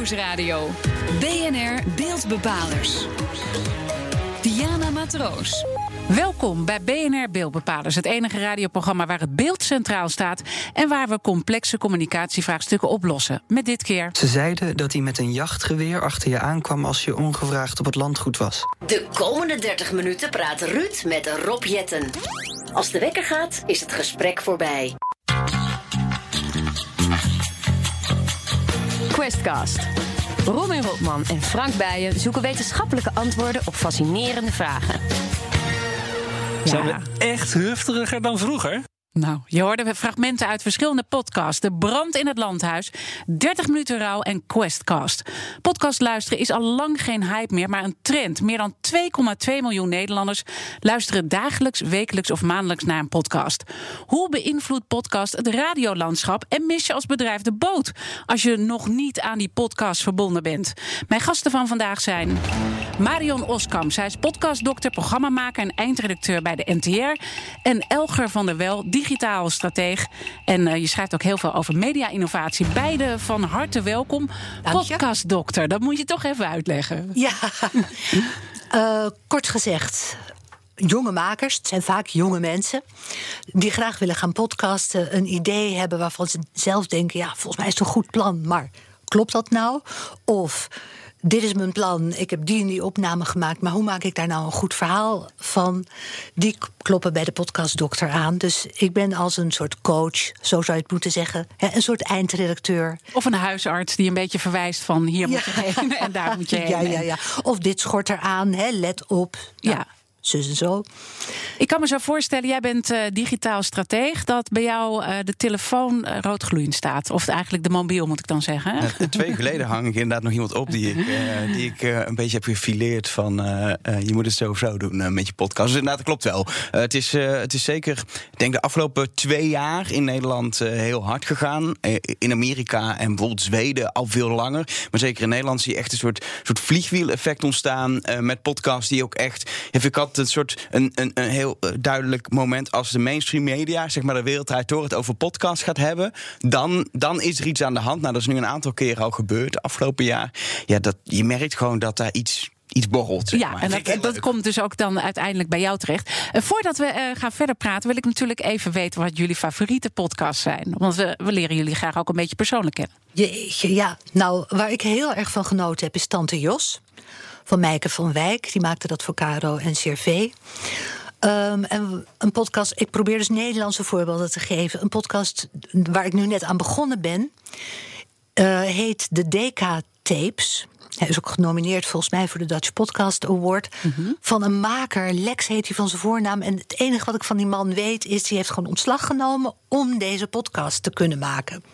Nieuwsradio. BNR Beeldbepalers. Diana Matroos. Welkom bij BNR Beeldbepalers, het enige radioprogramma waar het beeld centraal staat en waar we complexe communicatievraagstukken oplossen. Met dit keer. Ze zeiden dat hij met een jachtgeweer achter je aankwam als je ongevraagd op het landgoed was. De komende 30 minuten praat Ruud met Rob Jetten. Als de wekker gaat, is het gesprek voorbij. Questcast. Robin Rotman en Frank Bijen zoeken wetenschappelijke antwoorden op fascinerende vragen. Zijn we echt hufteriger dan vroeger? Nou, je hoorde fragmenten uit verschillende podcasts. De brand in het landhuis, 30 minuten rouw en Questcast. Podcast luisteren is al lang geen hype meer, maar een trend. Meer dan 2,2 miljoen Nederlanders luisteren dagelijks, wekelijks of maandelijks naar een podcast. Hoe beïnvloedt podcast het radiolandschap en mis je als bedrijf de boot als je nog niet aan die podcast verbonden bent? Mijn gasten van vandaag zijn Marion Oskam. Zij is podcastdokter, programmamaker en eindredacteur bij de NTR. En Elger van der Wel, digitaal strateeg. En uh, je schrijft ook heel veel over media-innovatie. Beide van harte welkom. Podcastdokter, dat moet je toch even uitleggen. Ja, uh, kort gezegd jonge makers, het zijn vaak jonge mensen, die graag willen gaan podcasten, een idee hebben waarvan ze zelf denken: ja, volgens mij is het een goed plan, maar klopt dat nou? Of dit is mijn plan, ik heb die en die opname gemaakt, maar hoe maak ik daar nou een goed verhaal van? Die kloppen bij de podcastdokter aan. Dus ik ben als een soort coach, zo zou je het moeten zeggen, een soort eindredacteur. Of een huisarts die een beetje verwijst van hier moet je heen en daar moet je heen. Ja, ja, ja. Of dit schort eraan, hè, let op. Nou, ja zus en zo. Ik kan me zo voorstellen, jij bent uh, digitaal strateeg, dat bij jou uh, de telefoon uh, roodgloeiend staat. Of eigenlijk de mobiel, moet ik dan zeggen. Ja, twee weken geleden hang ik inderdaad nog iemand op die ik, die ik een beetje heb gefileerd van je moet het zo of zo doen met je podcast. Dus inderdaad, dat klopt wel. het, is, het is zeker, ik denk de afgelopen twee jaar in Nederland heel hard gegaan. in Amerika en bijvoorbeeld Zweden al veel langer. Maar zeker in Nederland zie je echt een soort, soort vliegwiel-effect ontstaan met podcasts die ook echt. Ik had een soort een, een, een heel eh, duidelijk moment als de mainstream media, zeg maar de wereldrijd door het over podcast gaat hebben, dan, dan is er iets aan de hand. Nou, dat is nu een aantal keren al gebeurd afgelopen jaar. Ja, dat, je merkt gewoon dat daar iets iets borrelt. ja, en dat, dat komt dus ook dan uiteindelijk bij jou terecht. Uh, voordat we uh, gaan verder praten, wil ik natuurlijk even weten wat jullie favoriete podcasts zijn. Want we, we leren jullie graag ook een beetje persoonlijk kennen. Jeetje, ja. Nou, waar ik heel erg van genoten heb, is Tante Jos van Meike van Wijk. Die maakte dat voor Caro en CRV. Um, en een podcast, ik probeer dus Nederlandse voorbeelden te geven. Een podcast waar ik nu net aan begonnen ben, uh, heet de DK Tapes. Hij is ook genomineerd volgens mij voor de Dutch Podcast Award. Mm -hmm. Van een maker, Lex heet hij van zijn voornaam. En het enige wat ik van die man weet is... hij heeft gewoon ontslag genomen om deze podcast te kunnen maken.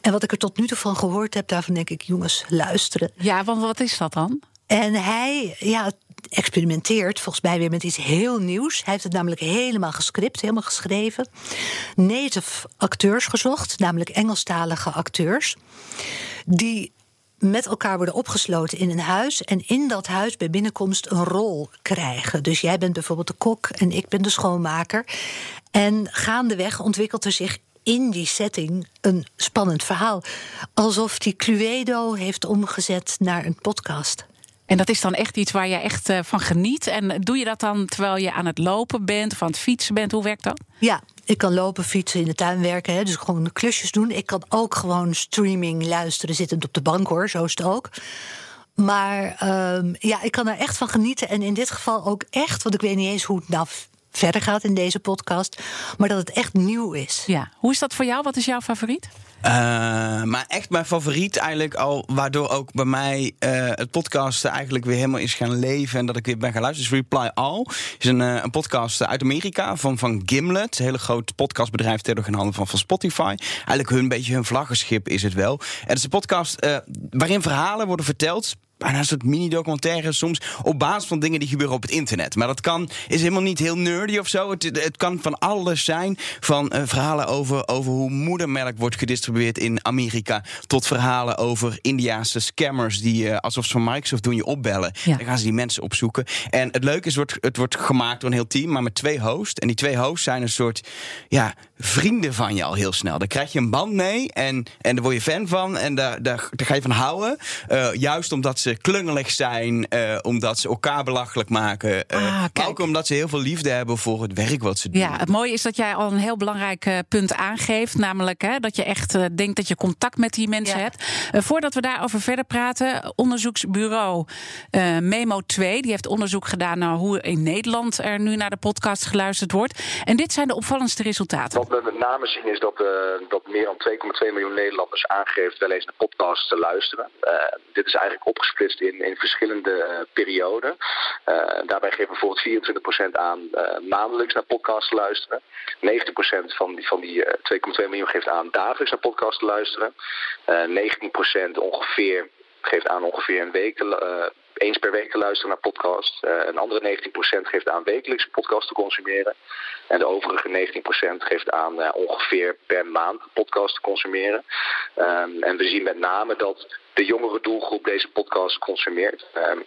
En wat ik er tot nu toe van gehoord heb, daarvan denk ik... jongens, luisteren. Ja, want wat is dat dan? En hij ja, experimenteert volgens mij weer met iets heel nieuws. Hij heeft het namelijk helemaal gescript, helemaal geschreven. Native acteurs gezocht, namelijk Engelstalige acteurs. Die met elkaar worden opgesloten in een huis en in dat huis bij binnenkomst een rol krijgen. Dus jij bent bijvoorbeeld de kok en ik ben de schoonmaker. En gaandeweg ontwikkelt er zich in die setting een spannend verhaal. Alsof die Cluedo heeft omgezet naar een podcast. En dat is dan echt iets waar je echt uh, van geniet. En doe je dat dan terwijl je aan het lopen bent of aan het fietsen bent? Hoe werkt dat? Ja, ik kan lopen, fietsen, in de tuin werken. Hè, dus gewoon klusjes doen. Ik kan ook gewoon streaming luisteren zittend op de bank hoor. Zo is het ook. Maar um, ja, ik kan er echt van genieten. En in dit geval ook echt, want ik weet niet eens hoe het nou verder gaat in deze podcast. Maar dat het echt nieuw is. Ja, hoe is dat voor jou? Wat is jouw favoriet? Uh, maar echt mijn favoriet eigenlijk al, waardoor ook bij mij uh, het podcasten eigenlijk weer helemaal is gaan leven en dat ik weer ben gaan luisteren. is Reply All is een, uh, een podcast uit Amerika van, van Gimlet, een hele groot podcastbedrijf tegen in handen van, van Spotify. Eigenlijk hun beetje hun vlaggenschip is het wel. En het is een podcast waarin verhalen worden verteld bijna een soort mini-documentaire, soms op basis van dingen die gebeuren op het internet. Maar dat kan, is helemaal niet heel nerdy of zo. Het, het kan van alles zijn. Van eh, verhalen over, over hoe moedermelk wordt gedistribueerd in Amerika. Tot verhalen over Indiaanse scammers die uh, alsof ze van Microsoft doen je opbellen. Ja. Dan gaan ze die mensen opzoeken. En het leuke is, het wordt, het wordt gemaakt door een heel team, maar met twee hosts. En die twee hosts zijn een soort ja, vrienden van je al heel snel. Daar krijg je een band mee en, en daar word je fan van. En daar, daar, daar ga je van houden. Uh, juist omdat ze klungelig zijn, uh, omdat ze elkaar belachelijk maken. Uh, Ah, maar ook omdat ze heel veel liefde hebben voor het werk wat ze doen. Ja, het mooie is dat jij al een heel belangrijk eh, punt aangeeft. Namelijk hè, dat je echt eh, denkt dat je contact met die mensen Ja. hebt. Eh, voordat we daarover verder praten, onderzoeksbureau eh, Memo 2... die heeft onderzoek gedaan naar hoe in Nederland er nu naar de podcast geluisterd wordt. En dit zijn de opvallendste resultaten. We met name zien is dat, eh, dat meer dan 2,2 miljoen Nederlanders aangeeft wel eens naar podcasts te luisteren. Eh, dit is eigenlijk opgesplitst in, in verschillende eh, perioden. Daarbij geeft bijvoorbeeld 24% aan maandelijks naar podcasts te luisteren. 90% van die, van die eh, 2,2 miljoen geeft aan dagelijks naar podcasts te luisteren. Eh 19% ongeveer geeft aan ongeveer een week te, eens per week te luisteren naar podcasts. Eh, een andere 19% geeft aan wekelijks podcasts te consumeren. En de overige 19% geeft aan eh, ongeveer per maand podcast te consumeren. Ehm, en we zien met name dat de jongere doelgroep deze podcast consumeert. Ehm,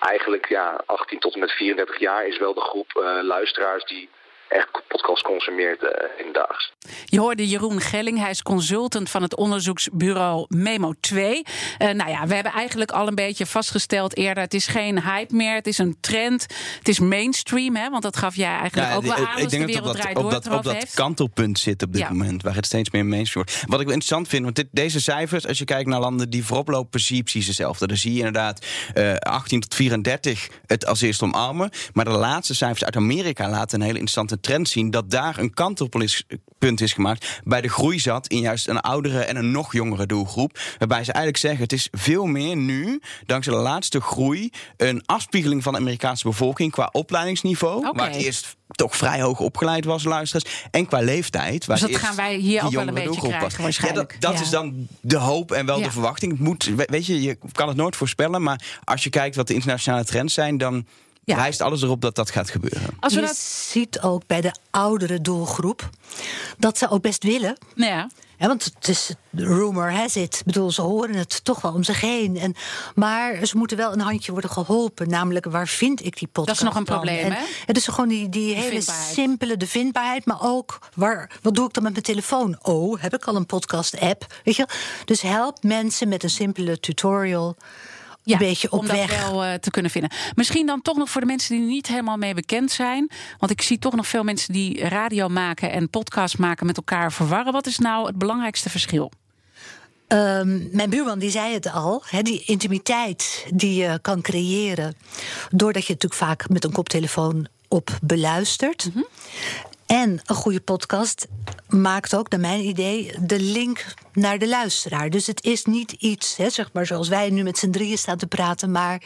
eigenlijk ja, 18 tot en met 34 jaar is wel de groep eh, luisteraars die echt podcast consumeert eh, in daags. Je hoorde Jeroen Gelling, hij is consultant van het onderzoeksbureau Memo 2. Eh, nou ja, we hebben eigenlijk al een beetje vastgesteld eerder... het is geen hype meer, het is een trend. Het is mainstream, hè, want dat gaf jij eigenlijk ook wel aan... als de dat wereld op draait dat, op dat, op kantelpunt zit op dit Ja. moment, waar het steeds meer mainstream wordt. Wat ik wel interessant vind, want dit, deze cijfers, als je kijkt naar landen die voorop lopen, zie je precies hetzelfde. Dan zie je inderdaad eh 18 tot 34 het als eerste omarmen. Maar de laatste cijfers uit Amerika laten een hele interessante trend zien dat daar een kantelpunt is gemaakt. Bij de groei zat in juist een oudere en een nog jongere doelgroep. Waarbij ze eigenlijk zeggen: het is veel meer nu, dankzij de laatste groei, een afspiegeling van de Amerikaanse bevolking qua opleidingsniveau. Oké. Waar het eerst toch vrij hoog opgeleid was, luisteraars. En qua leeftijd. Waar Dus dat gaan wij hier ook wel een beetje krijgen was. waarschijnlijk. Ja, dat dat Ja. is dan de hoop en wel Ja. de verwachting. Het moet, we- weet je, je kan het nooit voorspellen. Maar als je kijkt wat de internationale trends zijn, dan Ja. wijst alles erop dat dat gaat gebeuren. Als we je dat... ziet ook bij de oudere doelgroep dat ze ook best willen. Nou ja, Ja, want het is rumor has it. Ik bedoel, ze horen het toch wel om zich heen. En, maar ze moeten wel een handje worden geholpen. Namelijk, waar vind ik die podcast nog een dan? probleem, En hè? Het is gewoon die, die hele simpele, de vindbaarheid. Maar ook, waar, wat doe ik dan met mijn telefoon? Oh, heb ik al een podcast-app? Weet je? Dus help mensen met een simpele tutorial ja, een beetje op om weg. dat wel eh, te kunnen vinden. Misschien dan toch nog voor de mensen die niet helemaal mee bekend zijn. Want ik zie toch nog veel mensen die radio maken en podcast maken met elkaar verwarren. Wat is nou het belangrijkste verschil? Ehm, mijn buurman die zei het al, die intimiteit die je kan creëren. doordat je natuurlijk vaak met een koptelefoon op beluistert. En een goede podcast maakt ook, naar mijn idee, de link naar de luisteraar. Dus het is niet iets, hè, zeg maar, zoals wij nu met z'n drieën staan te praten. Maar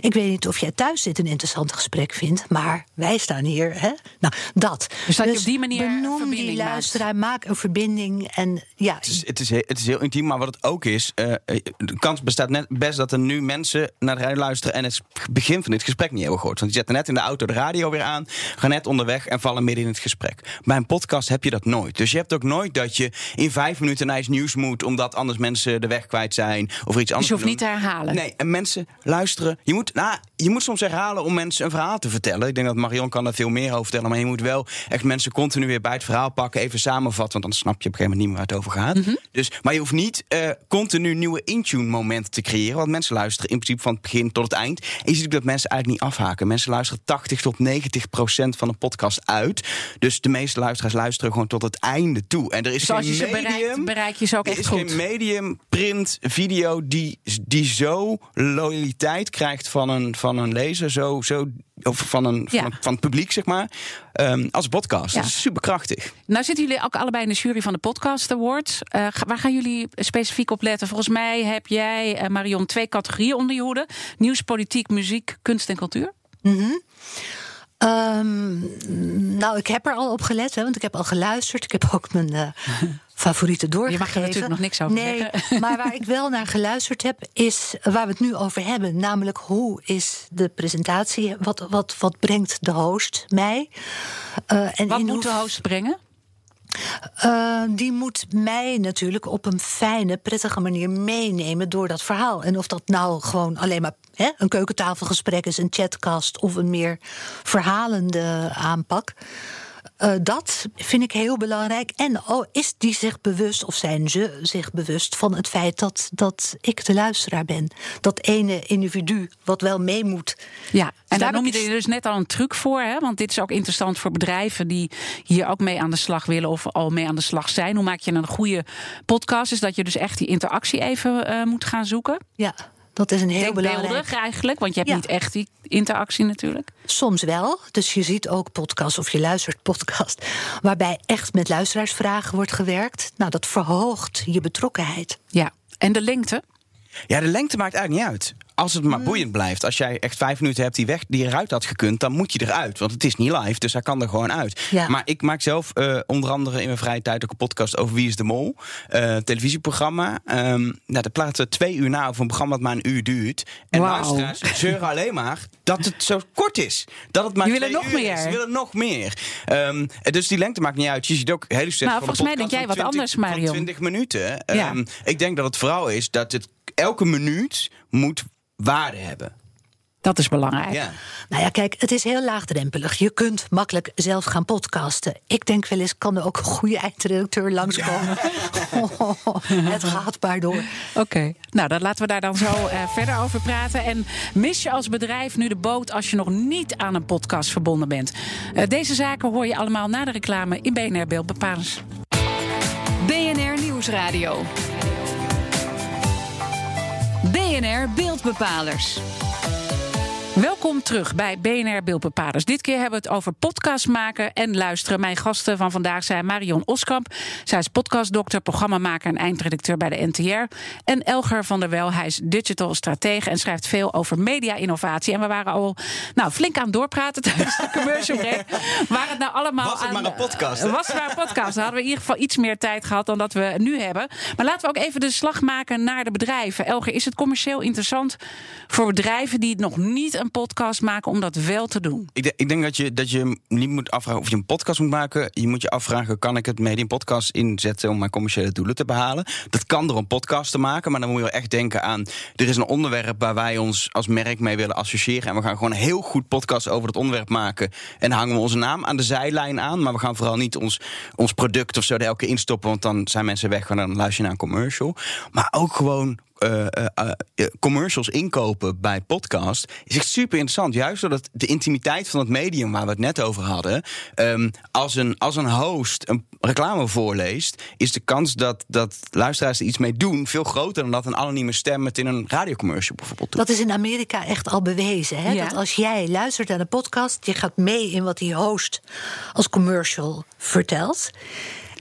ik weet niet of jij thuis dit een interessant gesprek vindt. Maar wij staan hier, hè? Nou, dat. Dus dat je op die manier benoem die maakt. luisteraar, maak een verbinding. En ja, Het is, het, is, he- het is heel intiem, maar wat het ook is... eh, eh, de kans bestaat net best dat er nu mensen naar de radio luisteren... en het begin van dit gesprek niet hebben gehoord. Want die zetten net in de auto de radio weer aan... gaan net onderweg en vallen midden in het gesprek. Bij een podcast heb je dat nooit. Dus je hebt ook nooit dat je in vijf minuten naar iets nieuws moet... omdat anders mensen de weg kwijt zijn of er iets Dus anders je hoeft niet te herhalen. Nee, en mensen luisteren. Je moet, nou, je moet soms herhalen om mensen een verhaal te vertellen. Ik denk dat Marion kan daar veel meer over vertellen. Maar je moet wel echt mensen continu weer bij het verhaal pakken. Even samenvatten, want dan snap je op een gegeven moment niet meer waar het over gaat. Mhm. dus, maar je hoeft niet eh, continu nieuwe in-tune momenten te creëren. Want mensen luisteren in principe van het begin tot het eind. En je ziet ook dat mensen eigenlijk niet afhaken. Mensen luisteren 80 tot 90 procent van een podcast uit. Dus de meeste luisteraars luisteren gewoon tot het einde toe. En er is Dus als je geen ze bereikt, bereik je ook Er is geen medium, print, video die, die zo loyaliteit krijgt van een, van een lezer, zo, zo, of van, een, Ja. van, van het publiek, zeg maar, ehm, als podcast. Ja. Dat is superkrachtig. Nou zitten jullie ook allebei in de jury van de Podcast Awards. Eh, waar gaan jullie specifiek op letten? Volgens mij heb jij, eh, Marion, twee categorieën onder je hoede. Nieuws, politiek, muziek, kunst en cultuur. Ehm, nou, ik heb er al op gelet, hè, want ik heb al geluisterd. Ik heb ook mijn, eh, favorieten doorgegeven. Je mag er natuurlijk nog niks over nee, zeggen. maar waar ik wel naar geluisterd heb, is waar we het nu over hebben. Namelijk, hoe is de presentatie? Wat, wat, wat brengt de host mij? Uh, en wat moet de host brengen? Uh, die moet mij natuurlijk op een fijne, prettige manier meenemen door dat verhaal. En of dat nou gewoon alleen maar hè, een keukentafelgesprek is, een chatcast of een meer verhalende aanpak. Uh, dat vind ik heel belangrijk. En oh, is die zich bewust, of zijn ze zich bewust van het feit dat, dat ik de luisteraar ben? Dat ene individu wat wel mee moet. Ja, en daar daar noem je er dus net al een truc voor. Hè? Want dit is ook interessant voor bedrijven die hier ook mee aan de slag willen of al mee aan de slag zijn. Hoe maak je een goede podcast? Is dat je dus echt die interactie even eh, moet gaan zoeken. Ja, dat is een heel belangrijk. Eigenlijk, want je hebt Ja. niet echt die interactie natuurlijk. Soms wel. Dus je ziet ook podcasts of je luistert podcast waarbij echt met luisteraarsvragen wordt gewerkt. Nou, dat verhoogt je betrokkenheid. Ja, en de lengte? Ja, de lengte maakt eigenlijk niet uit. Als het Mm. maar boeiend blijft. Als jij echt vijf minuten hebt die, weg, die eruit had gekund, dan moet je eruit. Want het is niet live, dus hij kan er gewoon uit. Ja. Maar ik maak zelf eh, onder andere in mijn vrije tijd ook een podcast over Wie is de Mol. Eh, televisieprogramma. Ehm nou, dat plaatsen we twee uur na over een programma dat maar een uur duurt. En luisteraars zeuren alleen maar dat het zo kort is. Dat het maar Die willen nog meer. is. Ze willen nog meer. Ehm, dus die lengte maakt niet uit. Je ziet ook hele sets Nou, van volgens mij denk jij wat 20 anders, Marion. Van 20 minuten. Ja. Ehm, ik denk dat het vooral is dat het elke minuut moet waarde hebben. Dat is belangrijk. Ja. Nou ja, kijk, het is heel laagdrempelig. Je kunt makkelijk zelf gaan podcasten. Ik denk wel eens, kan er ook een goede eindredacteur langskomen. het gaat maar door. Oké, nou dan laten we daar dan zo eh, verder over praten. En mis je als bedrijf nu de boot als je nog niet aan een podcast verbonden bent? Eh, deze zaken hoor je allemaal na de reclame in BNR Beeldbepalers. BNR Nieuwsradio. BNR Beeldbepalers. Welkom terug bij BNR Beeldbepalers. Dit keer hebben we het over podcast maken en luisteren. Mijn gasten van vandaag zijn Marion Oskamp. Zij is podcastdokter, programmamaker en eindredacteur bij de NTR. En Elger van der Wel. Hij is digital stratege en schrijft veel over media-innovatie. En we waren al nou, flink aan het doorpraten tijdens de commercial break. Waar het nou allemaal Was het aan- maar een podcast, hè? Was het maar een podcast. Dan hadden we in ieder geval iets meer tijd gehad dan dat we nu hebben. Maar laten we ook even de slag maken naar de bedrijven. Elger, is het commercieel interessant voor bedrijven die nog niet een podcast maken om dat wel te doen? Ik, de- ik denk dat je, dat je niet moet afvragen of je een podcast moet maken. Je moet je afvragen, kan ik het medium podcast inzetten om mijn commerciële doelen te behalen? Dat kan door een podcast te maken, maar dan moet je wel echt denken aan... er is een onderwerp waar wij ons als merk mee willen associëren... en we gaan gewoon een heel goed podcast over dat onderwerp maken... en hangen we onze naam aan de zijlijn aan... maar we gaan vooral niet ons, ons product of zo er elke instoppen... want dan zijn mensen weg en dan luister je naar een commercial. Maar ook gewoon eh, eh, eh, commercials inkopen bij podcast is echt super interessant. Juist doordat de intimiteit van het medium waar we het net over hadden. ehm, als, een, als een host een reclame voorleest, is de kans dat, dat luisteraars er iets mee doen veel groter dan dat een anonieme stem het in een radiocommercial bijvoorbeeld doet. Dat is in Amerika echt al bewezen. Hè? Ja. Dat als jij luistert naar een podcast, je gaat mee in wat die host als commercial vertelt.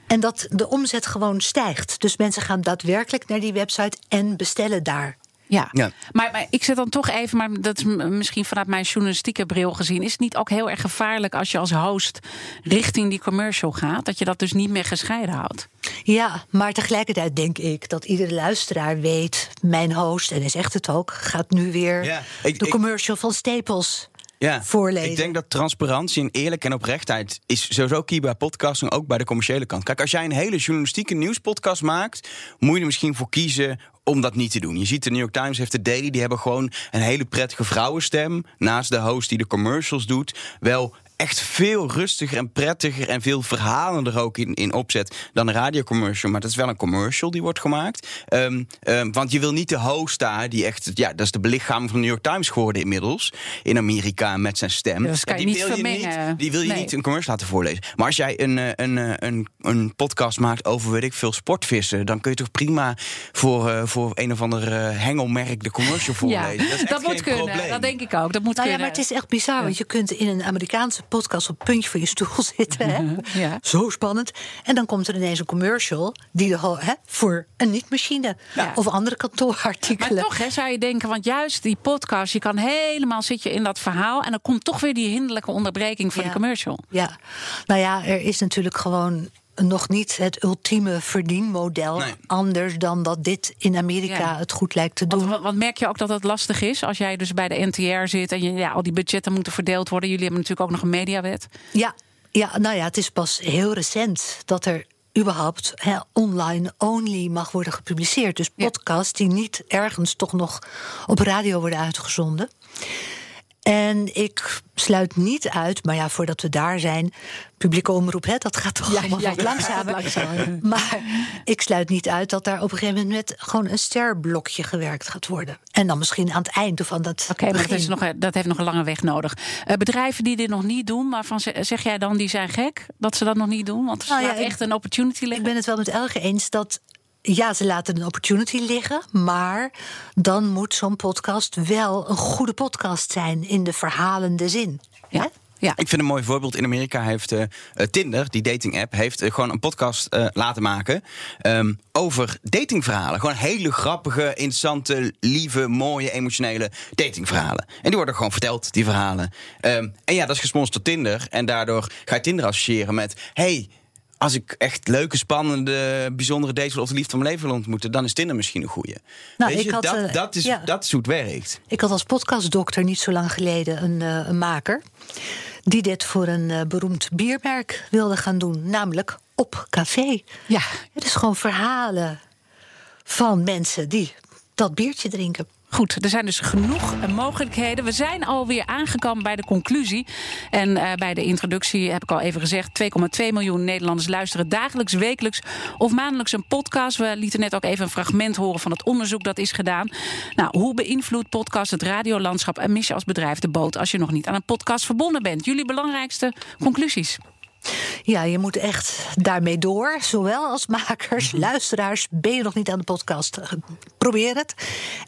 En dat de omzet gewoon stijgt. Dus mensen gaan daadwerkelijk naar die website en bestellen daar. Ja, Ja. Maar, maar ik zit dan toch even, maar dat is misschien vanuit mijn journalistieke bril gezien, is het niet ook heel erg gevaarlijk als je als host richting die commercial gaat, dat je dat dus niet meer gescheiden houdt? Ja, maar tegelijkertijd denk ik dat iedere luisteraar weet... mijn host, en hij zegt het ook, gaat nu weer Ja, ik- de ik- commercial van Staples ja, voorlezen. Ik denk dat transparantie en eerlijk en oprechtheid is sowieso key bij podcasting, ook bij de commerciële kant. Kijk, als jij een hele journalistieke nieuwspodcast maakt, moet je er misschien voor kiezen om dat niet te doen. Je ziet de New York Times heeft de Daily, die hebben gewoon een hele prettige vrouwenstem naast de host die de commercials doet, wel echt veel rustiger en prettiger en veel verhalender ook in, in opzet dan een radiocommercial. Maar dat is wel een commercial die wordt gemaakt. Ehm, ehm, want je wil niet de host daar, die echt, ja, dat is de belichaming van de New York Times geworden inmiddels in Amerika met zijn stem. Dat kan je die niet wil vermengen. niet, die wil je Nee. niet een commercial laten voorlezen. Maar als jij een, eh, een, eh, een, een podcast maakt over, weet ik veel, sportvissen, dan kun je toch prima voor, eh, voor een of ander eh, hengelmerk de commercial voorlezen. Ja, dat is echt dat moet kunnen. probleem. Dat denk ik ook. Dat moet Nou ja, maar het is echt bizar, want je kunt in een Amerikaanse podcast op het puntje van je stoel zitten. Hè? Ja. Zo spannend. En dan komt er ineens een commercial die de, hè, voor een niet-machine Ja. of andere Maar kantoorartikelen. toch hè, zou je denken, want juist die podcast, je kan helemaal zit je in dat verhaal en dan komt toch weer die hinderlijke onderbreking van Ja. die commercial. Ja, nou ja, er is natuurlijk gewoon nog niet het ultieme verdienmodel. Nee. Anders dan dat dit in Amerika Ja. het goed lijkt te doen. Want, merk je ook dat het lastig is als jij dus bij de NTR zit en je, ja, al die budgetten moeten verdeeld worden? Jullie hebben natuurlijk ook nog een mediawet. Ja, ja, nou ja, het is pas heel recent dat er überhaupt hè, online only mag worden gepubliceerd. Dus Ja. podcasts die niet ergens toch nog op radio worden uitgezonden. En ik sluit niet uit, maar ja, voordat we daar zijn, publieke omroep, hè, dat gaat toch Ja, allemaal ja, wat ja, langzamer. langzamer. Maar ik sluit niet uit dat daar op een gegeven moment met gewoon een sterblokje gewerkt gaat worden. En dan misschien aan het eind of aan dat. Oké, maar dat, is nog, dat heeft nog een lange weg nodig. Eh, bedrijven die dit nog niet doen, waarvan ze- zeg jij dan die zijn gek dat ze dat nog niet doen? Want er Nou echt een opportunity liggen. Ik ben het wel met Elge eens dat. Ja, ze laten een opportunity liggen, maar dan moet zo'n podcast wel een goede podcast zijn in de verhalende zin. Ja. Hè? Ja. Ik vind een mooi voorbeeld. In Amerika heeft eh, eh, Tinder, die dating app, heeft eh, gewoon een podcast eh, laten maken ehm, over datingverhalen. Gewoon hele grappige, interessante, lieve, mooie, emotionele datingverhalen. En die worden gewoon verteld, die verhalen. Ehm, en ja, dat is gesponsord door Tinder. En daardoor ga je Tinder associëren met... Hey, als ik echt leuke, spannende, bijzondere dates wil of de liefde van mijn leven wil ontmoeten, dan is Tinder misschien een goeie. Nou, Weet ik je, had, dat, eh, dat, is, ja. dat is hoe het werkt. Ik had als podcastdokter niet zo lang geleden een, eh, een maker die dit voor een eh, beroemd biermerk wilde gaan doen, namelijk op café. Ja. Het is gewoon verhalen van mensen die dat biertje drinken. Goed, er zijn dus genoeg eh, mogelijkheden. We zijn alweer aangekomen bij de conclusie. En eh, bij de introductie heb ik al even gezegd... 2,2 miljoen Nederlanders luisteren dagelijks, wekelijks of maandelijks een podcast. We lieten net ook even een fragment horen van het onderzoek dat is gedaan. Nou, hoe beïnvloedt podcast het radiolandschap... en mis je als bedrijf de boot als je nog niet aan een podcast verbonden bent? Jullie belangrijkste conclusies? Ja, je moet echt daarmee door. Zowel als makers, luisteraars. Ben je nog niet aan de podcast? Probeer het.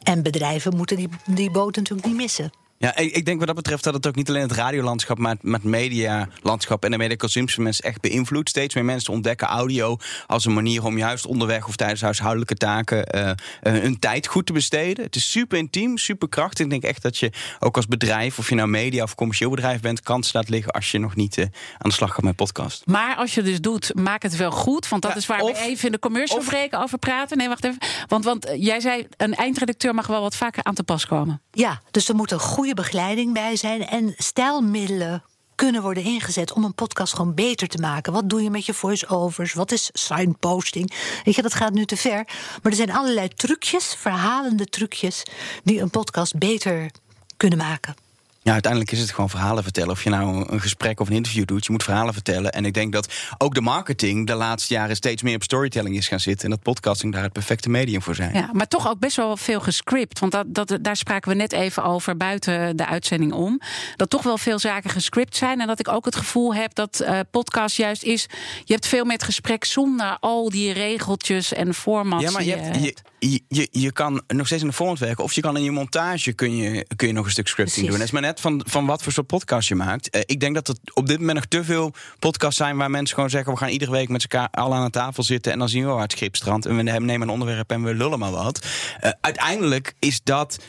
En bedrijven moeten die, die boot natuurlijk niet missen. Ja, ik, ik denk wat dat betreft dat het ook niet alleen het radiolandschap, maar het, maar het medialandschap en de mediaconsumptie van mensen echt beïnvloedt. Steeds meer mensen ontdekken audio als een manier om juist onderweg of tijdens huishoudelijke taken eh, eh, hun tijd goed te besteden. Het is super intiem, super krachtig. Ik denk echt dat je ook als bedrijf, of je nou media of commercieel bedrijf bent, kansen laat liggen als je nog niet eh, aan de slag gaat met podcast. Maar als je dus doet, maak het wel goed. Want dat Ja, is waar of- we even in de commercial break over praten. Nee, wacht even. Want, want jij zei, een eindredacteur mag wel wat vaker aan te pas komen. Ja, dus er moet een goede begeleiding bij zijn. En stijlmiddelen kunnen worden ingezet om een podcast gewoon beter te maken. Wat doe je met je voice-overs? Wat is signposting? Weet je, dat gaat nu te ver. Maar er zijn allerlei trucjes, verhalende trucjes... die een podcast beter kunnen maken. Ja, uiteindelijk is het gewoon verhalen vertellen. Of je nou een gesprek of een interview doet, je moet verhalen vertellen. En ik denk dat ook de marketing de laatste jaren steeds meer op storytelling is gaan zitten. En dat podcasting daar het perfecte medium voor zijn. Ja, maar toch ook best wel veel gescript. Want dat, dat, daar spraken we net even over buiten de uitzending om. Dat toch wel veel zaken gescript zijn. En dat ik ook het gevoel heb dat eh, podcast juist is... je hebt veel met gesprek zonder al die regeltjes en formats. Ja, maar je, hebt, je, je, je kan nog steeds in de format werken. Of je kan in je montage kun je, kun je nog een stuk scripting Precies. doen. Het is maar net van, van wat voor soort podcast je maakt. Eh, ik denk dat er op dit moment nog te veel podcasts zijn... waar mensen gewoon zeggen... we gaan iedere week met elkaar al aan de tafel zitten... en dan zien we wel waar het schip strandt. En we nemen een onderwerp en we lullen maar wat. Eh, uiteindelijk is dat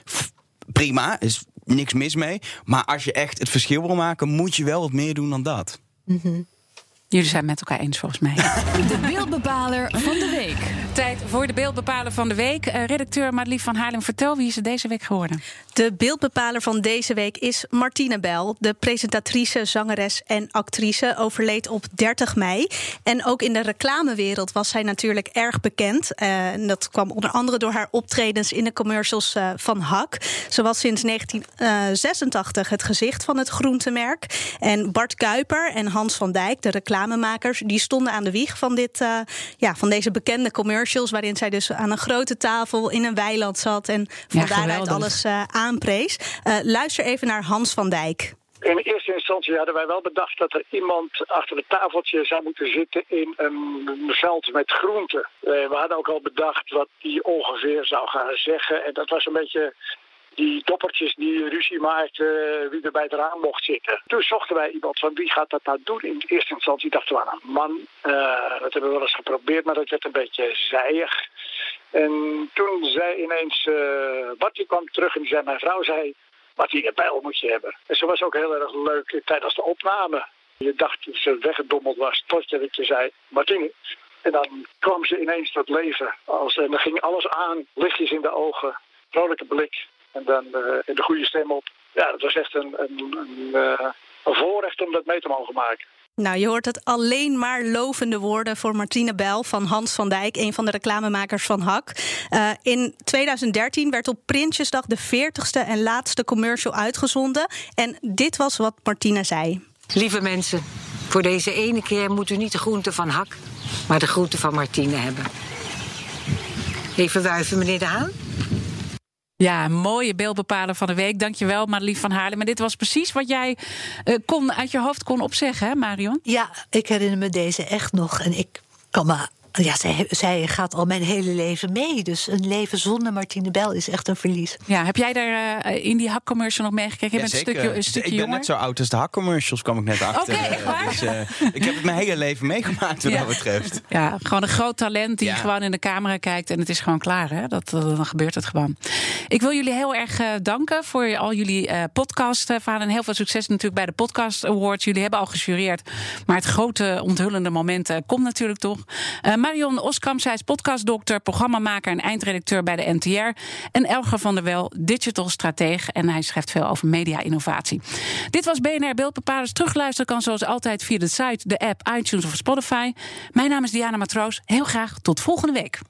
prima, is niks mis mee. Maar als je echt het verschil wil maken... moet je wel wat meer doen dan dat. Jullie zijn het met elkaar eens volgens mij. De beeldbepaler van de week. Tijd voor de beeldbepaler van de week. Eh, redacteur Madelief van Haarlem, vertel wie is er deze week geworden? De beeldbepaler van deze week is Martine Bel. De presentatrice, zangeres en actrice overleed op 30 mei. En ook in de reclamewereld was zij natuurlijk erg bekend. Eh, dat kwam onder andere door haar optredens in de commercials eh, van Hak. Ze was sinds 1986 het gezicht van het groentemerk. En Bart Kuiper en Hans van Dijk, de reclamemakers, die stonden aan de wieg van, dit, ja, van deze bekende commercials. Waarin zij dus aan een grote tafel in een weiland zat. En van Ja, daaruit alles eh, aanprees. Eh, luister even naar Hans van Dijk. In eerste instantie hadden wij wel bedacht dat er iemand achter het tafeltje zou moeten zitten in een veld met groenten. Eh, we hadden ook al bedacht wat die ongeveer zou gaan zeggen. En dat was een beetje die doppertjes die ruzie maakten wie er bij het raam mocht zitten. Toen zochten wij iemand van wie gaat dat nou doen. In eerste instantie dachten we aan een man. Eh, dat hebben we wel eens geprobeerd, maar dat werd een beetje zijig. En toen zei ineens, uh, kwam terug en zei, mijn vrouw zei... Martine Bijl moet je hebben. En ze was ook heel erg leuk tijdens de opname. Je dacht dat ze weggedommeld was, tot je zei, Martine. En dan kwam ze ineens tot leven. Als, en dan ging alles aan, lichtjes in de ogen, vrolijke blik. En dan uh, de goede stem op. Ja, dat was echt een, een, een, uh, een voorrecht om dat mee te mogen maken. Nou, je hoort het alleen maar lovende woorden voor Martine Bel van Hans van Dijk, een van de reclamemakers van Hak. Uh, in 2013 werd op Prinsjesdag de 40ste en laatste commercial uitgezonden. En dit was wat Martine zei. Lieve mensen, voor deze ene keer moet u niet de groente van Hak, maar de groente van Martine hebben. Even wuiven, meneer De Haan. Ja, mooie beeldbepaler van de week. Dankjewel, Madelief van Haarlem. Maar dit was precies wat jij uh, kon, uit je hoofd kon opzeggen, hè, Marion? Ja, ik herinner me deze echt nog. En ik kan me ja, zij, zij, gaat al mijn hele leven mee. Dus een leven zonder Martine Bel is echt een verlies. Ja, heb jij daar uh, in die hakcommercial nog meegekeken? Ja, een stukje, een stukje ik ben jonger. net zo oud als de hakcommercials, kwam ik net achter. Oké, okay, echt waar? Dus, uh, ik heb het mijn hele leven meegemaakt wat ja. dat betreft. Ja, gewoon een groot talent die ja. gewoon in de camera kijkt en het is gewoon klaar. Hè? Dat, dan gebeurt het gewoon. Ik wil jullie heel erg uh, danken voor al jullie podcastverhalen. En heel veel succes natuurlijk bij de Podcast Awards. Jullie hebben al gejureerd. Maar het grote onthullende moment komt natuurlijk toch. Marion Oskam, zij is podcastdokter, programmamaker en eindredacteur bij de NTR. En Elger van der Wel, digital strateeg. En hij schrijft veel over media-innovatie. Dit was BNR Beeldbepalers. Terugluisteren kan zoals altijd via de site, de app, iTunes of Spotify. Mijn naam is Diana Matroos. Heel graag tot volgende week.